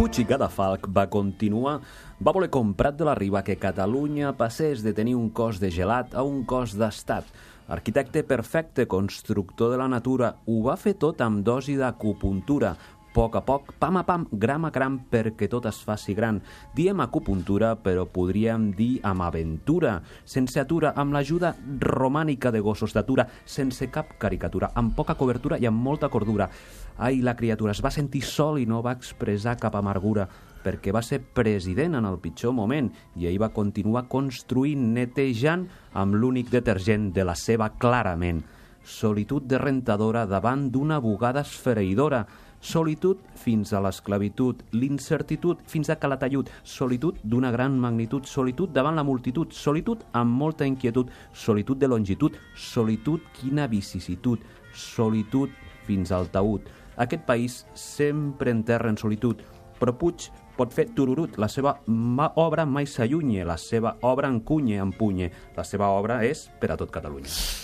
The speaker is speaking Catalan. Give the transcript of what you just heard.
Puig i Cadafalc va continuar, va voler comprar de la riba que Catalunya passés de tenir un cos de gelat a un cos d'estat. Arquitecte perfecte, constructor de la natura, ho va fer tot amb dosi d'acupuntura, poc a poc, pam a pam, gram a gram, perquè tot es faci gran. Diem acupuntura, però podríem dir amb aventura, sense atura, amb l'ajuda romànica de gossos d'atura, sense cap caricatura, amb poca cobertura i amb molta cordura. Ai, la criatura es va sentir sol i no va expressar cap amargura, perquè va ser president en el pitjor moment i ell va continuar construint, netejant amb l'únic detergent de la seva clarament. Solitud de rentadora davant d'una bugada esfereïdora, Solitud fins a l'esclavitud, l'incertitud fins a Calatayud, solitud d'una gran magnitud, solitud davant la multitud, solitud amb molta inquietud, solitud de longitud, solitud quina vicisitud, solitud fins al taüt. Aquest país sempre enterra en solitud, però Puig pot fer tururut, la seva obra mai s'allunye, la seva obra encunye, empunye, la seva obra és per a tot Catalunya.